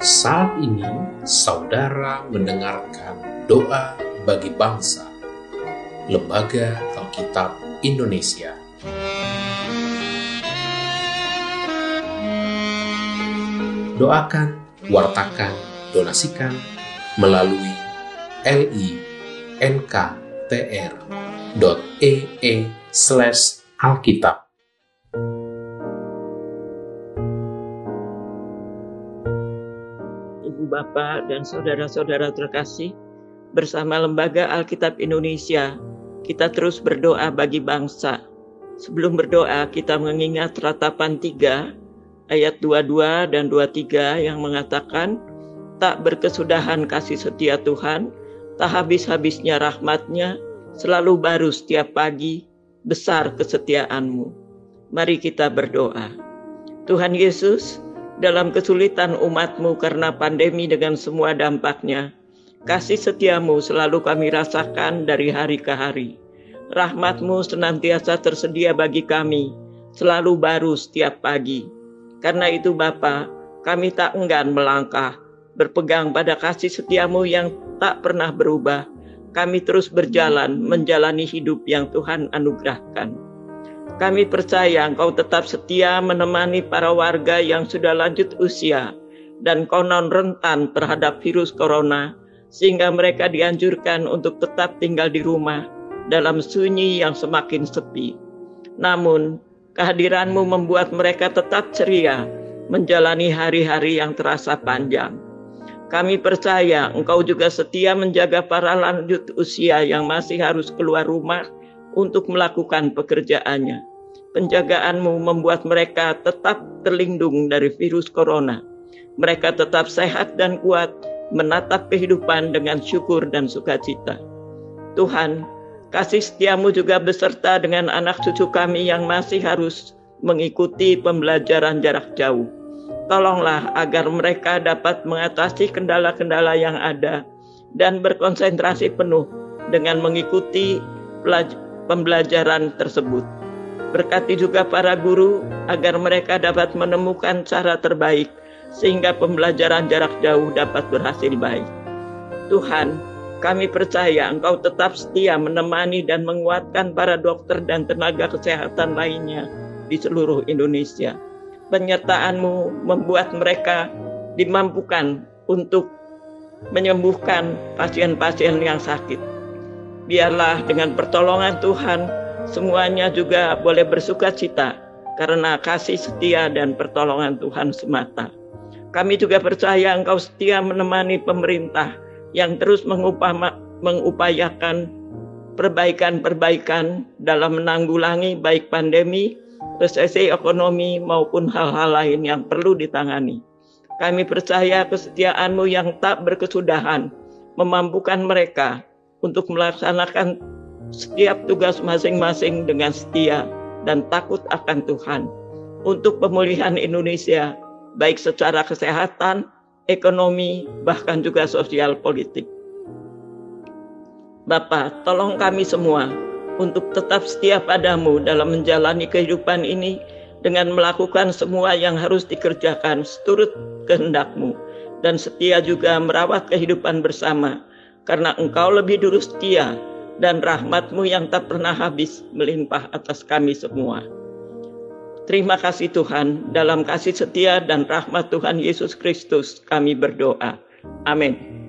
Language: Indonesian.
Saat ini, saudara mendengarkan doa bagi bangsa, Lembaga Alkitab Indonesia. Doakan, wartakan, donasikan melalui linktr.ee Ibu Bapak dan saudara-saudara terkasih, bersama Lembaga Alkitab Indonesia, kita terus berdoa bagi bangsa. Sebelum berdoa, kita mengingat ratapan 3 ayat 22 dan 23 yang mengatakan, Tak berkesudahan kasih setia Tuhan, tak habis-habisnya rahmatnya, selalu baru setiap pagi, besar kesetiaanmu. Mari kita berdoa. Tuhan Yesus, dalam kesulitan umatmu karena pandemi dengan semua dampaknya, kasih setiamu selalu kami rasakan dari hari ke hari. Rahmatmu senantiasa tersedia bagi kami, selalu baru setiap pagi karena itu Bapa, kami tak enggan melangkah, berpegang pada kasih setiamu yang tak pernah berubah. Kami terus berjalan menjalani hidup yang Tuhan anugerahkan. Kami percaya Engkau tetap setia menemani para warga yang sudah lanjut usia dan konon rentan terhadap virus corona, sehingga mereka dianjurkan untuk tetap tinggal di rumah dalam sunyi yang semakin sepi. Namun, Kehadiranmu membuat mereka tetap ceria menjalani hari-hari yang terasa panjang. Kami percaya Engkau juga setia menjaga para lanjut usia yang masih harus keluar rumah untuk melakukan pekerjaannya. Penjagaanmu membuat mereka tetap terlindung dari virus corona. Mereka tetap sehat dan kuat menatap kehidupan dengan syukur dan sukacita. Tuhan, Kasih setiamu juga beserta dengan anak cucu kami yang masih harus mengikuti pembelajaran jarak jauh. Tolonglah agar mereka dapat mengatasi kendala-kendala yang ada dan berkonsentrasi penuh dengan mengikuti pembelajaran tersebut. Berkati juga para guru agar mereka dapat menemukan cara terbaik sehingga pembelajaran jarak jauh dapat berhasil baik. Tuhan, kami percaya Engkau tetap setia menemani dan menguatkan para dokter dan tenaga kesehatan lainnya di seluruh Indonesia. Penyertaanmu membuat mereka dimampukan untuk menyembuhkan pasien-pasien yang sakit. Biarlah dengan pertolongan Tuhan semuanya juga boleh bersuka cita karena kasih setia dan pertolongan Tuhan semata. Kami juga percaya Engkau setia menemani pemerintah yang terus mengupayakan perbaikan-perbaikan dalam menanggulangi baik pandemi, resesi ekonomi maupun hal-hal lain yang perlu ditangani. Kami percaya kesetiaanmu yang tak berkesudahan memampukan mereka untuk melaksanakan setiap tugas masing-masing dengan setia dan takut akan Tuhan untuk pemulihan Indonesia baik secara kesehatan, ekonomi, bahkan juga sosial politik. Bapak, tolong kami semua untuk tetap setia padamu dalam menjalani kehidupan ini dengan melakukan semua yang harus dikerjakan seturut kehendakmu dan setia juga merawat kehidupan bersama karena engkau lebih dulu setia dan rahmatmu yang tak pernah habis melimpah atas kami semua. Terima kasih Tuhan, dalam kasih setia dan rahmat Tuhan Yesus Kristus kami berdoa. Amin.